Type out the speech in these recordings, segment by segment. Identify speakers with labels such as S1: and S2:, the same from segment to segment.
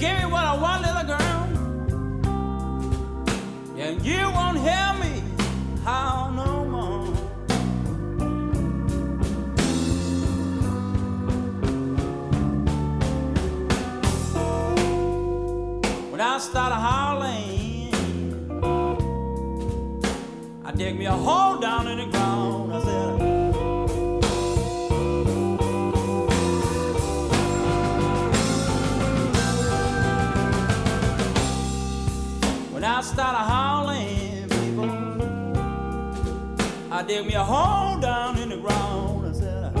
S1: Give me what I want, little girl, then you won't hear me howl no more. When I start howling, I dig me a hole down in the ground. I start a howling, people, I dig me a hole down in the ground. I said, uh,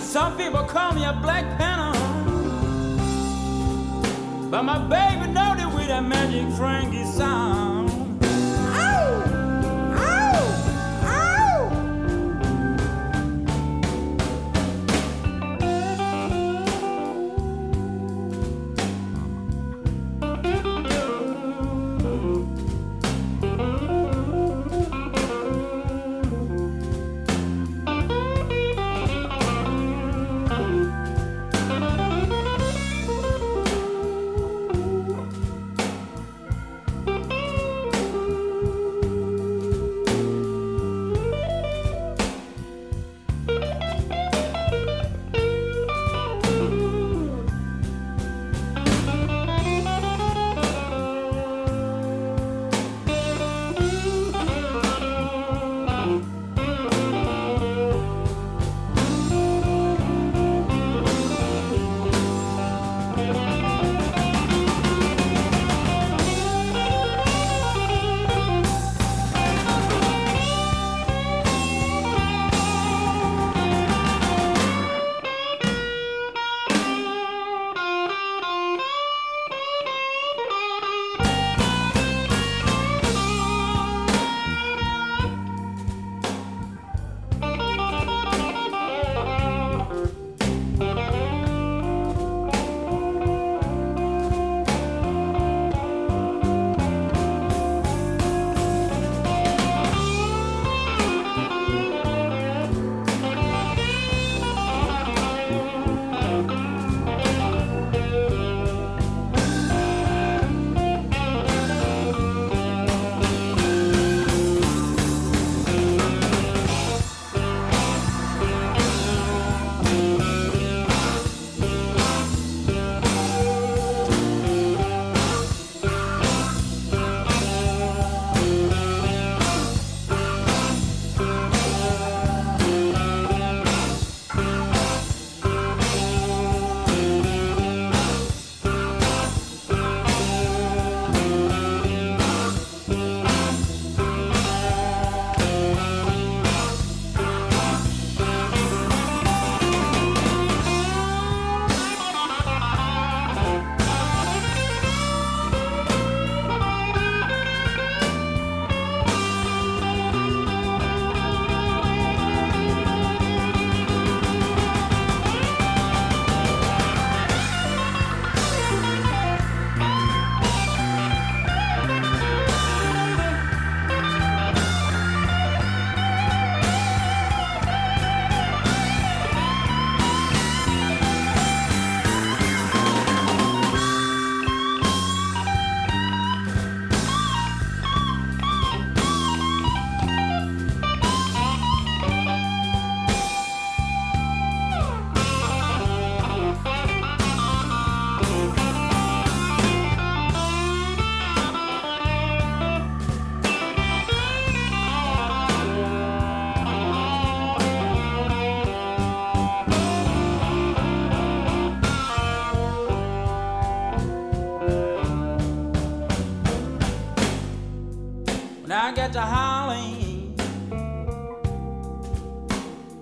S1: Some people call me a black panther, but my baby know that with that magic Frankie sound. To howling,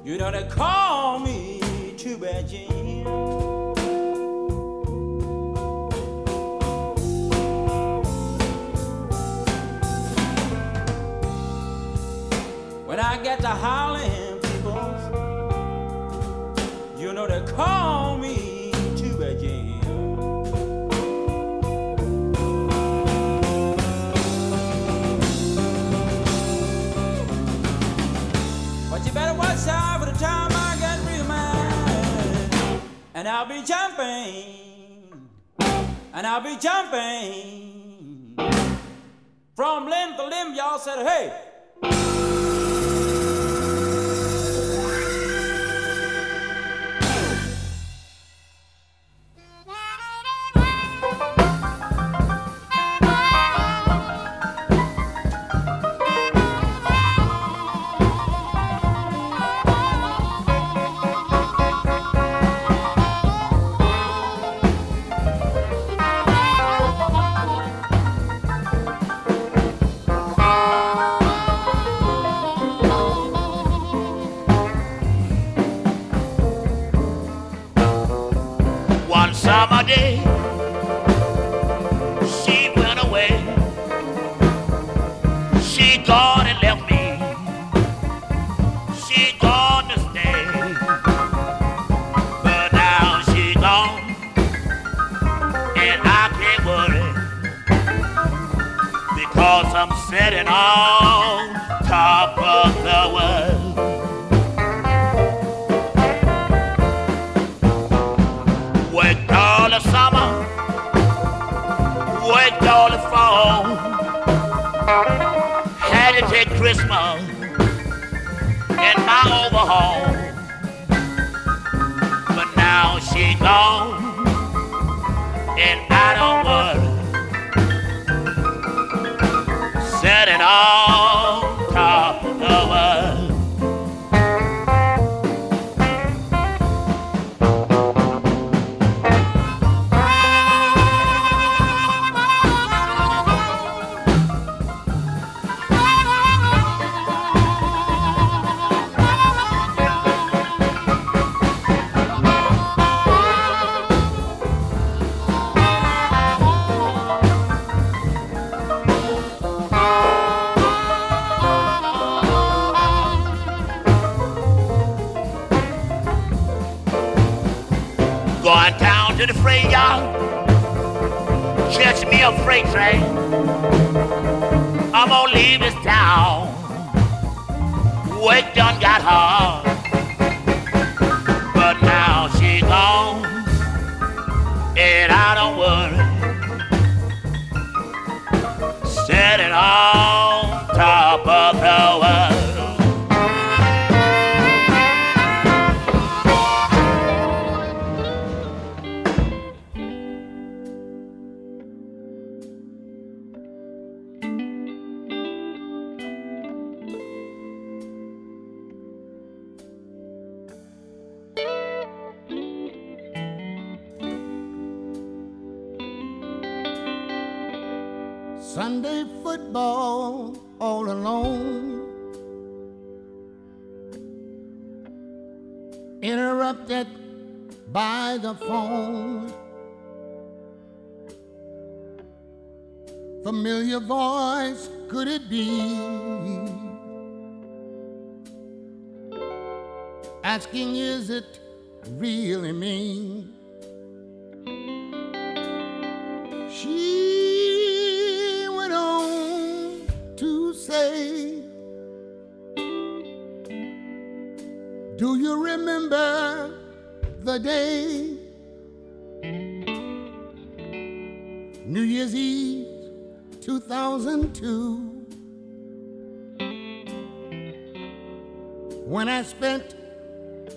S1: you know they call me Too Bad Jim. When I get to howling, And I'll be jumping. And I'll be jumping. From limb to limb, y'all said, hey.
S2: Sitting on top of the world. Worked all the summer, worked all the fall. Had to take Christmas in my overhaul. But now she gone, and I don't worry. Sitting
S3: Sunday football all alone. Interrupted by the phone. Familiar voice, could it be? Asking, is it really me? The day? New Year's Eve 2002. When I spent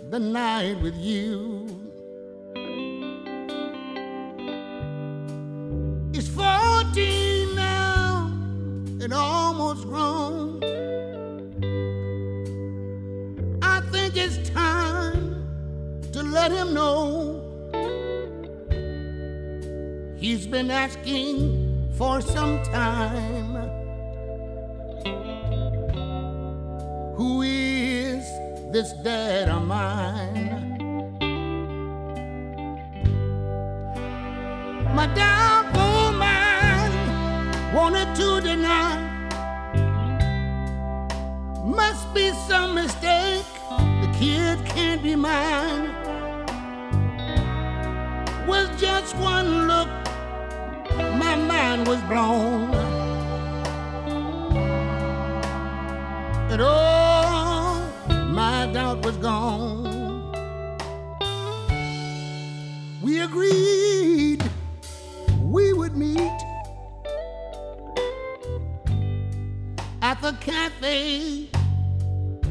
S3: the night with you. It's 14 now and almost grown. know. He's been asking for some time. Who is this dad of mine? Was blown. And all my doubt was gone. We agreed we would meet at the cafe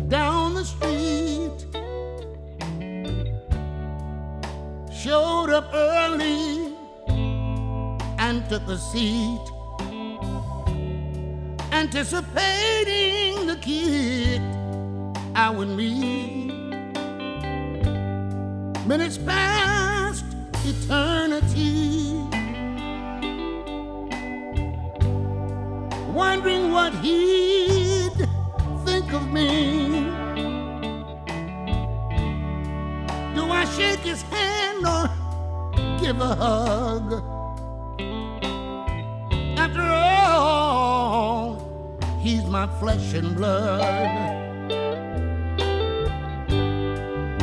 S3: down the street. Showed up early and took a seat, anticipating the kid I would meet. Minutes past eternity. wondering what he'd think of me. Do I shake his hand or give a hug? My flesh and blood.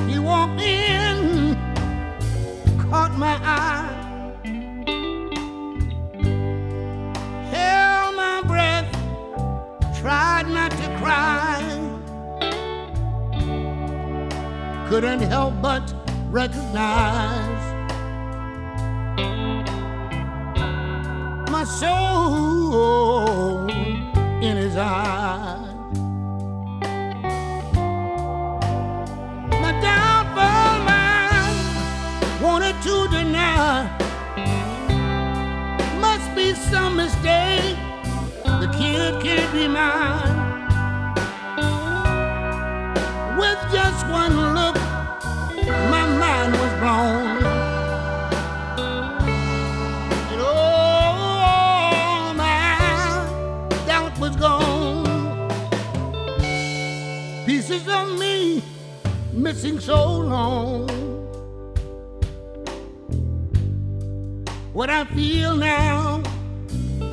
S3: He walked in, caught my eye. held my breath, tried not to cry. Couldn't help but recognize my soul in his eyes. My downfall mind wanted to deny must be some mistake. The kid can't be mine. With just one look, missing so long. What I feel now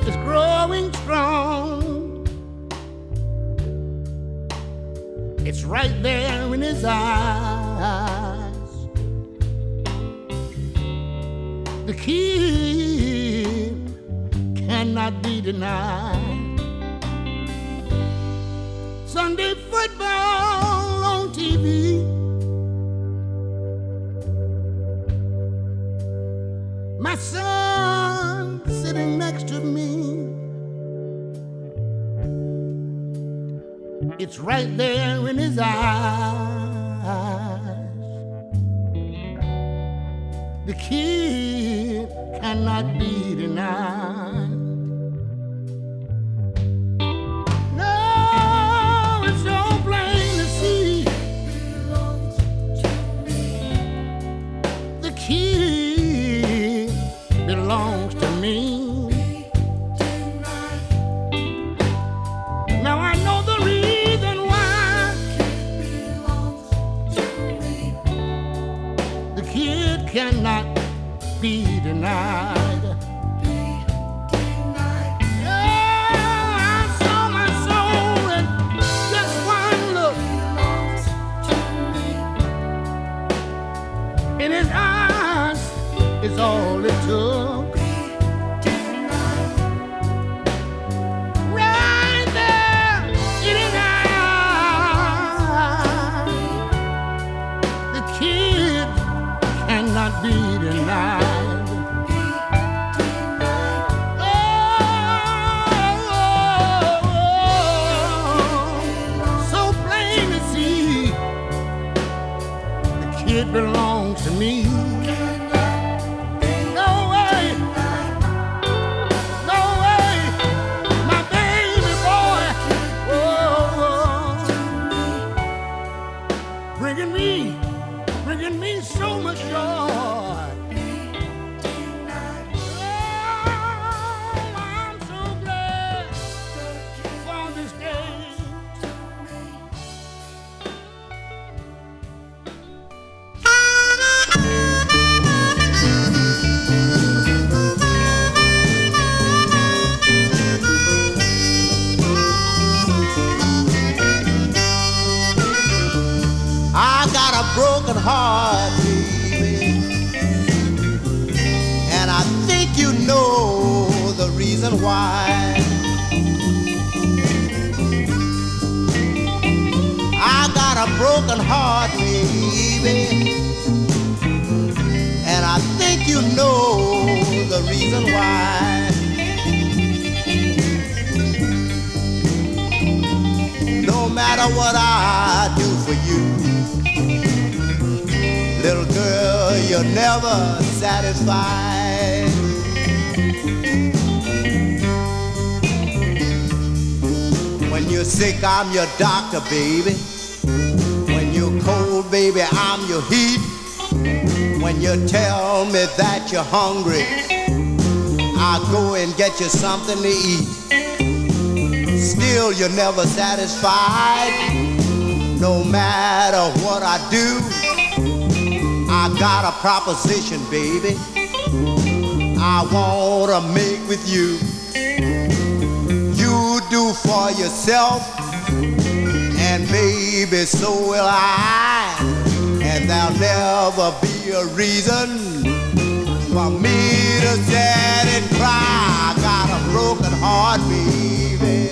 S3: is growing strong. It's right there in his eyes. The key cannot be denied. Sunday football Son sitting next to me. It's right there in his eyes. The kid cannot be denied.
S4: You're sick, I'm your doctor, baby. When you're cold, baby, I'm your heat. When you tell me that you're hungry, I'll go and get you something to eat. Still, you're never satisfied. No matter what I do, I got a proposition, baby. I wanna make with you. Do for yourself, and maybe so will I. And there'll never be a reason for me to sad and cry. I got a broken heart, baby.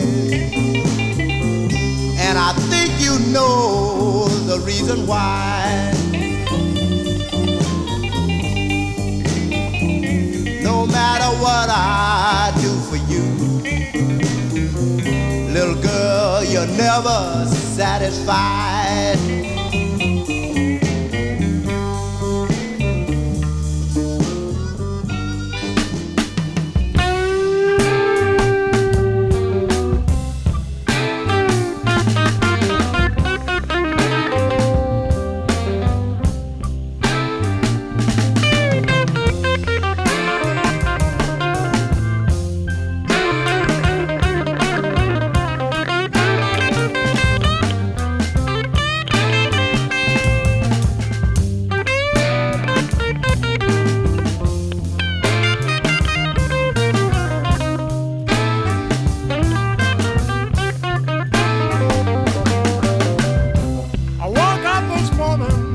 S4: And I think you know the reason why. No matter what I do for you, you're never satisfied.
S5: Up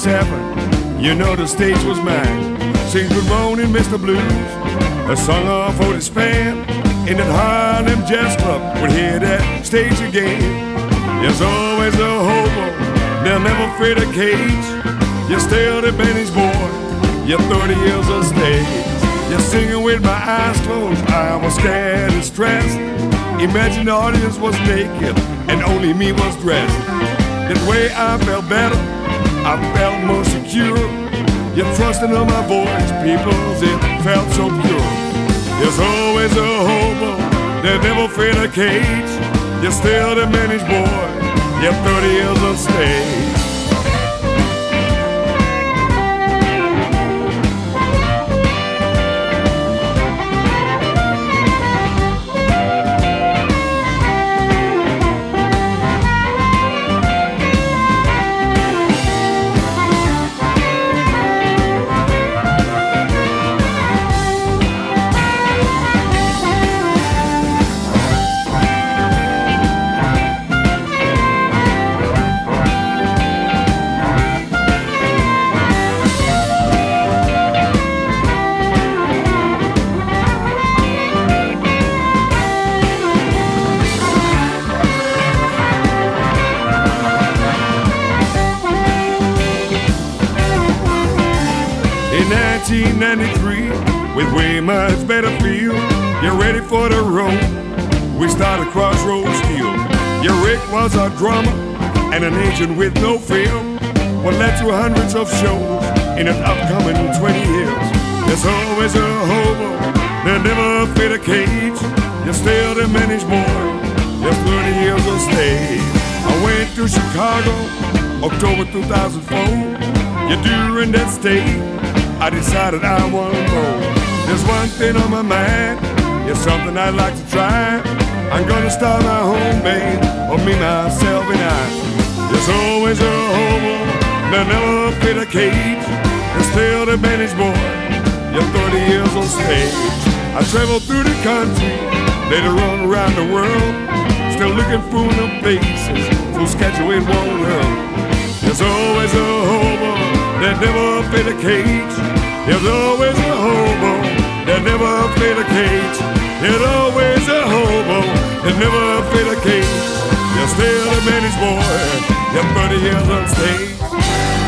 S6: 87. You know the stage was mine. Sing Good Morning, Mr. Blues, a song of Otis Spann. In that Harlem Jazz Club, would hear that stage again. There's always a hobo, they'll never fit a cage. You're still the Benny's boy, you're 30 years of stage. You're singing with my eyes closed, I was scared and stressed. Imagine the audience was naked and only me was dressed. That way I felt better, I felt more secure. You're trusting on my voice, people, it felt so pure. There's always a hobo that never fit a cage. You're still the managed boy, you're 30 years on stage. 1993, with way much better feel, you're ready for the road. We started Crossroads Steel. Your Rick was a drummer and an agent with no film. What led to hundreds of shows in an upcoming 20 years. There's always a hobo that never fit a cage. You're still the managed boy. You're 30 years on stage. I went to Chicago, October 2004. You're during that stay. I decided I want more. There's one thing on my mind, it's something I'd like to try. I'm gonna start my home band, or me, myself, and I. There's always a hobo that never fit a cage. And still the managed boy, you're 30 years on stage. I travel through the country, later on around the world, still looking for new places, full schedule it won't hurt. There's always a hobo that never fit a cage. There's always a hobo that never fit a cage. There's always a hobo that never fit a cage. You're still a managed boy. You're 30 years on stage.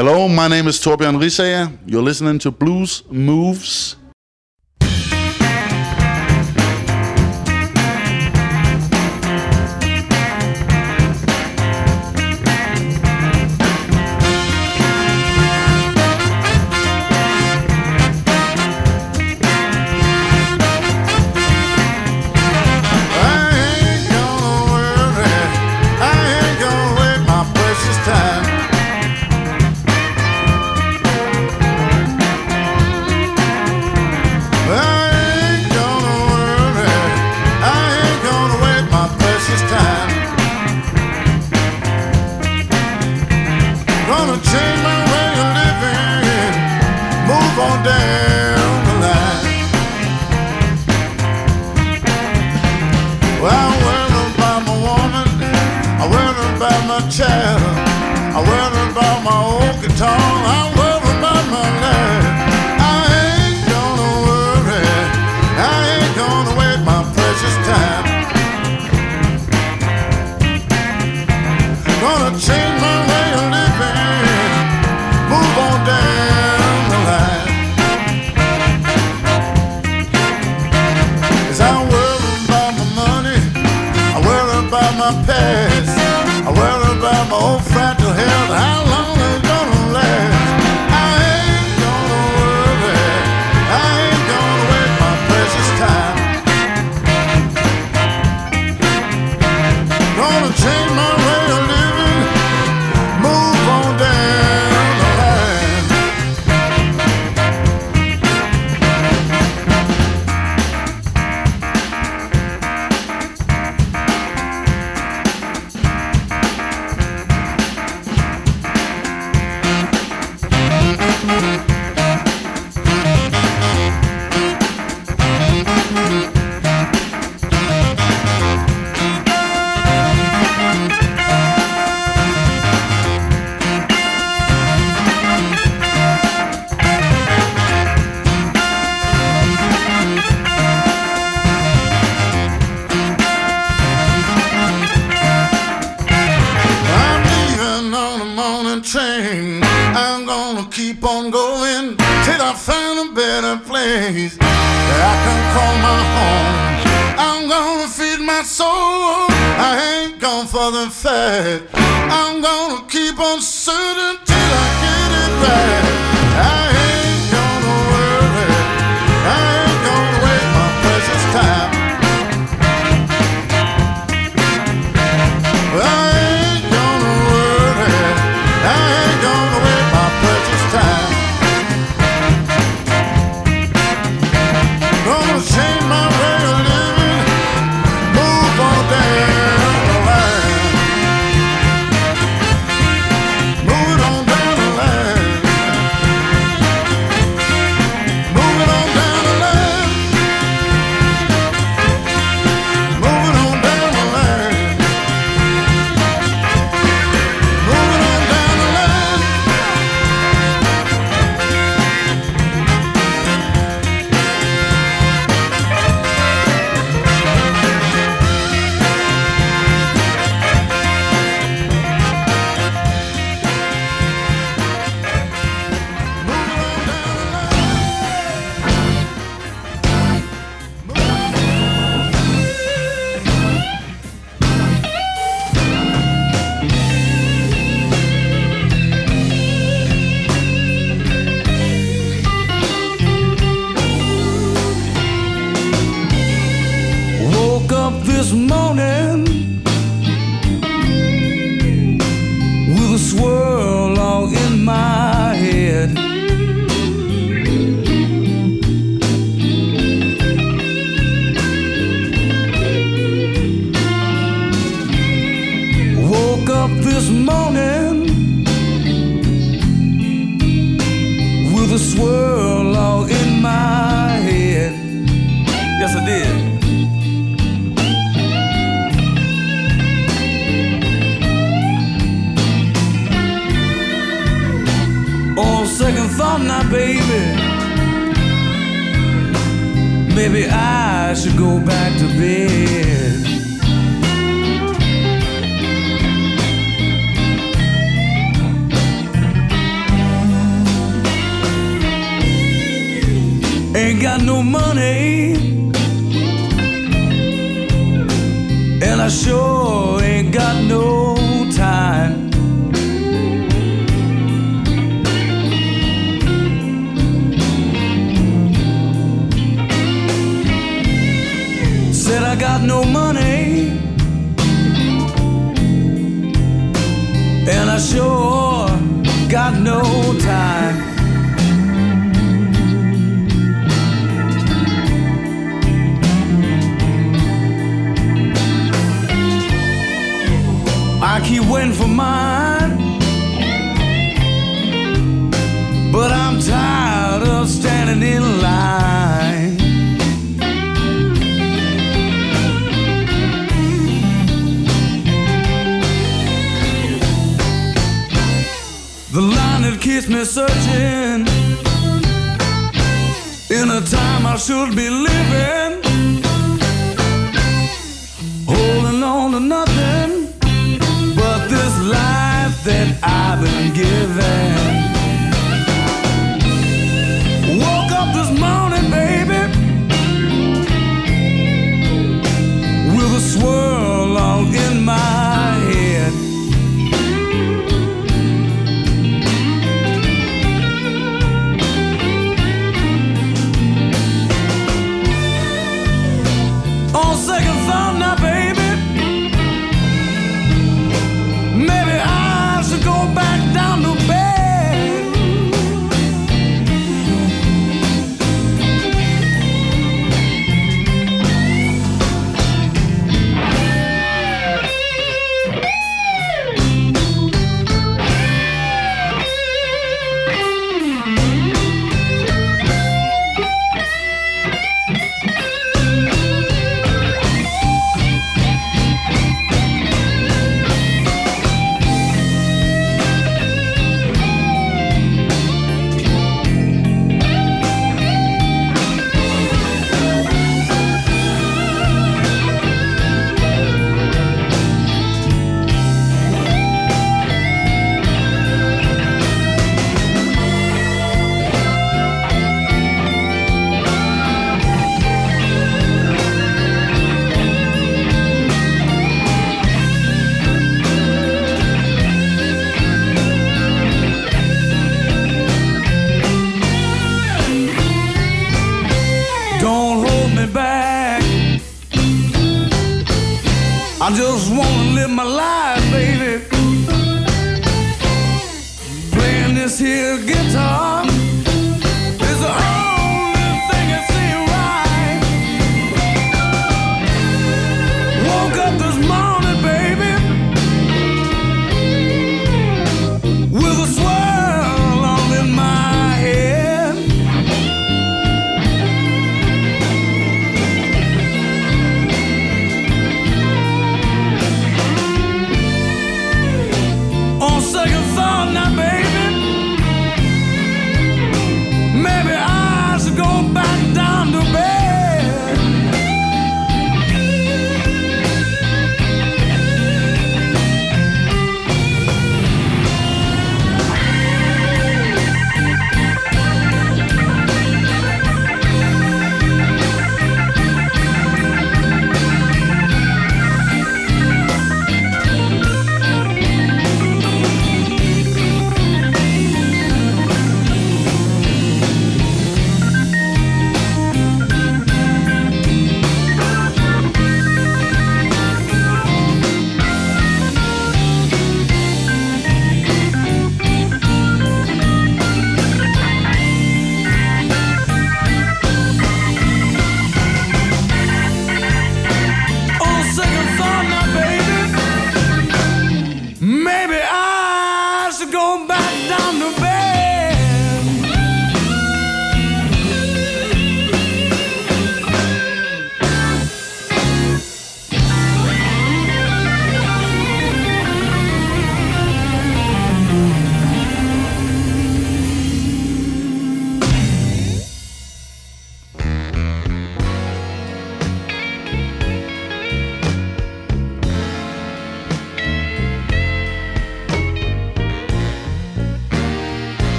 S7: Hello, my name is Torbjörn Risager. You're listening to
S8: Bluesmoose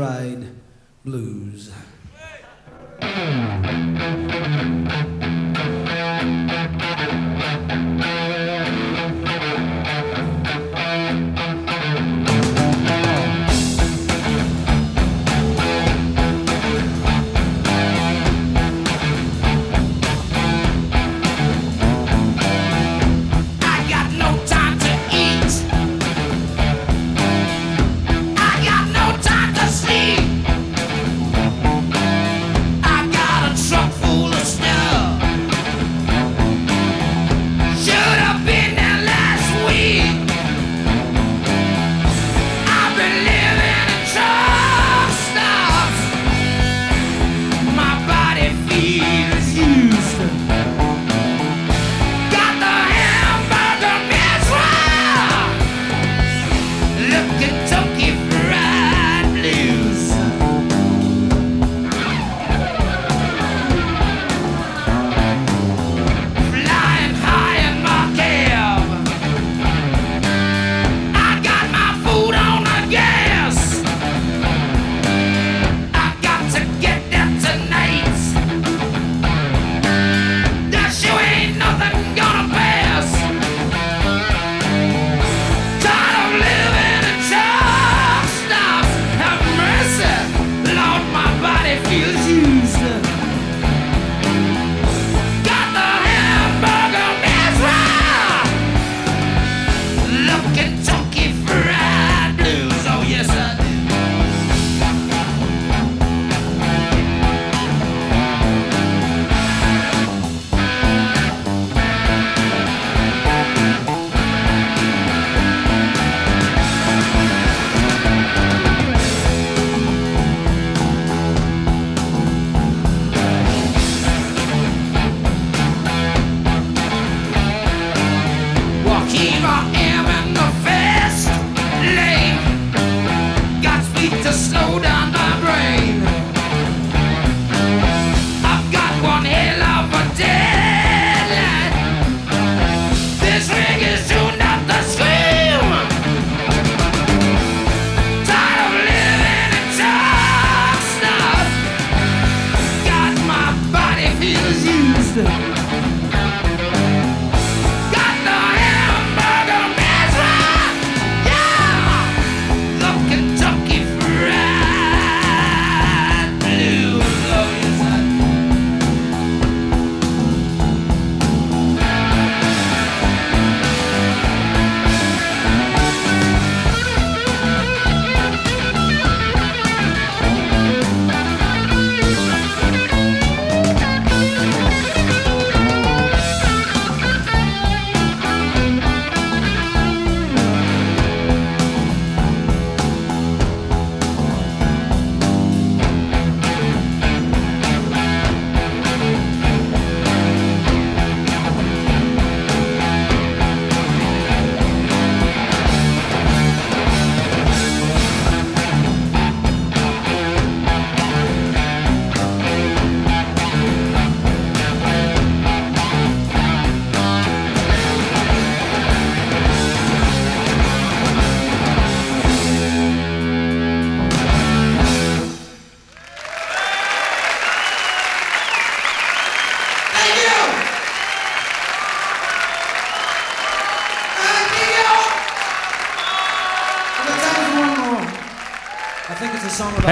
S8: Kentucky Fried Blues.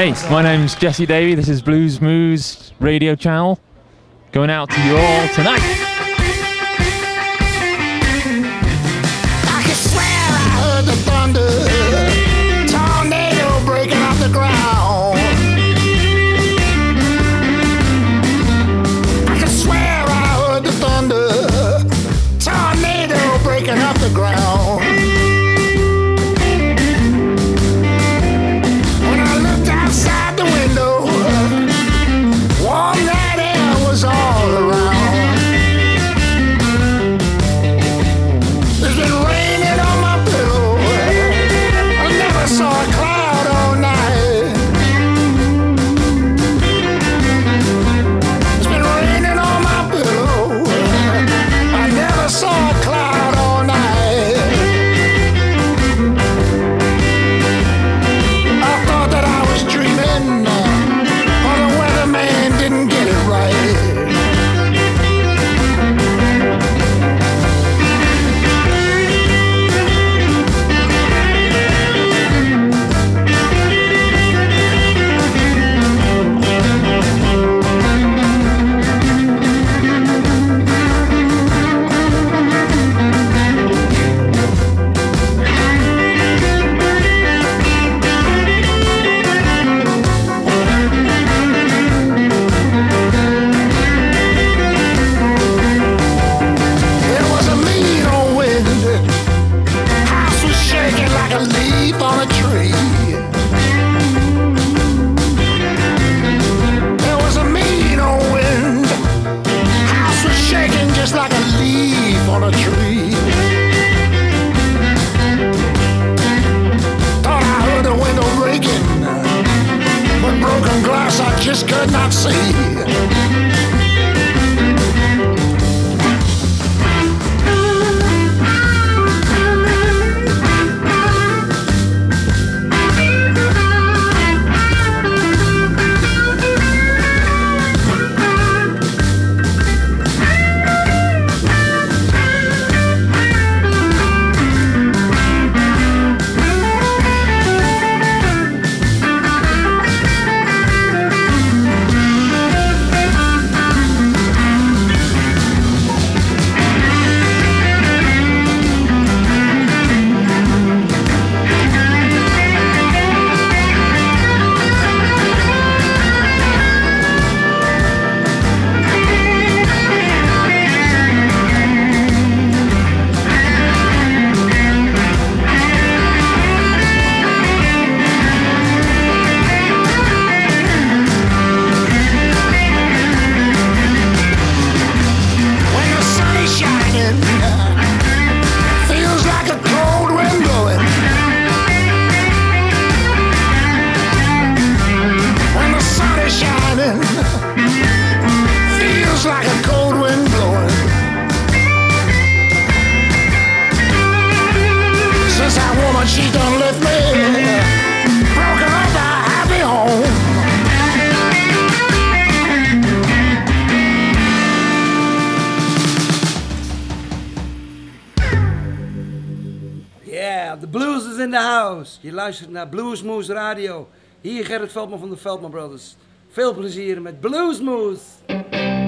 S9: Hey, my name's Jesse Davey. This is Bluesmoose Radio Channel. Going out to you all tonight.
S10: luistert naar Bluesmoose Radio. Hier Gerrit Veldman van de Veldman Brothers. Veel plezier met Bluesmoose!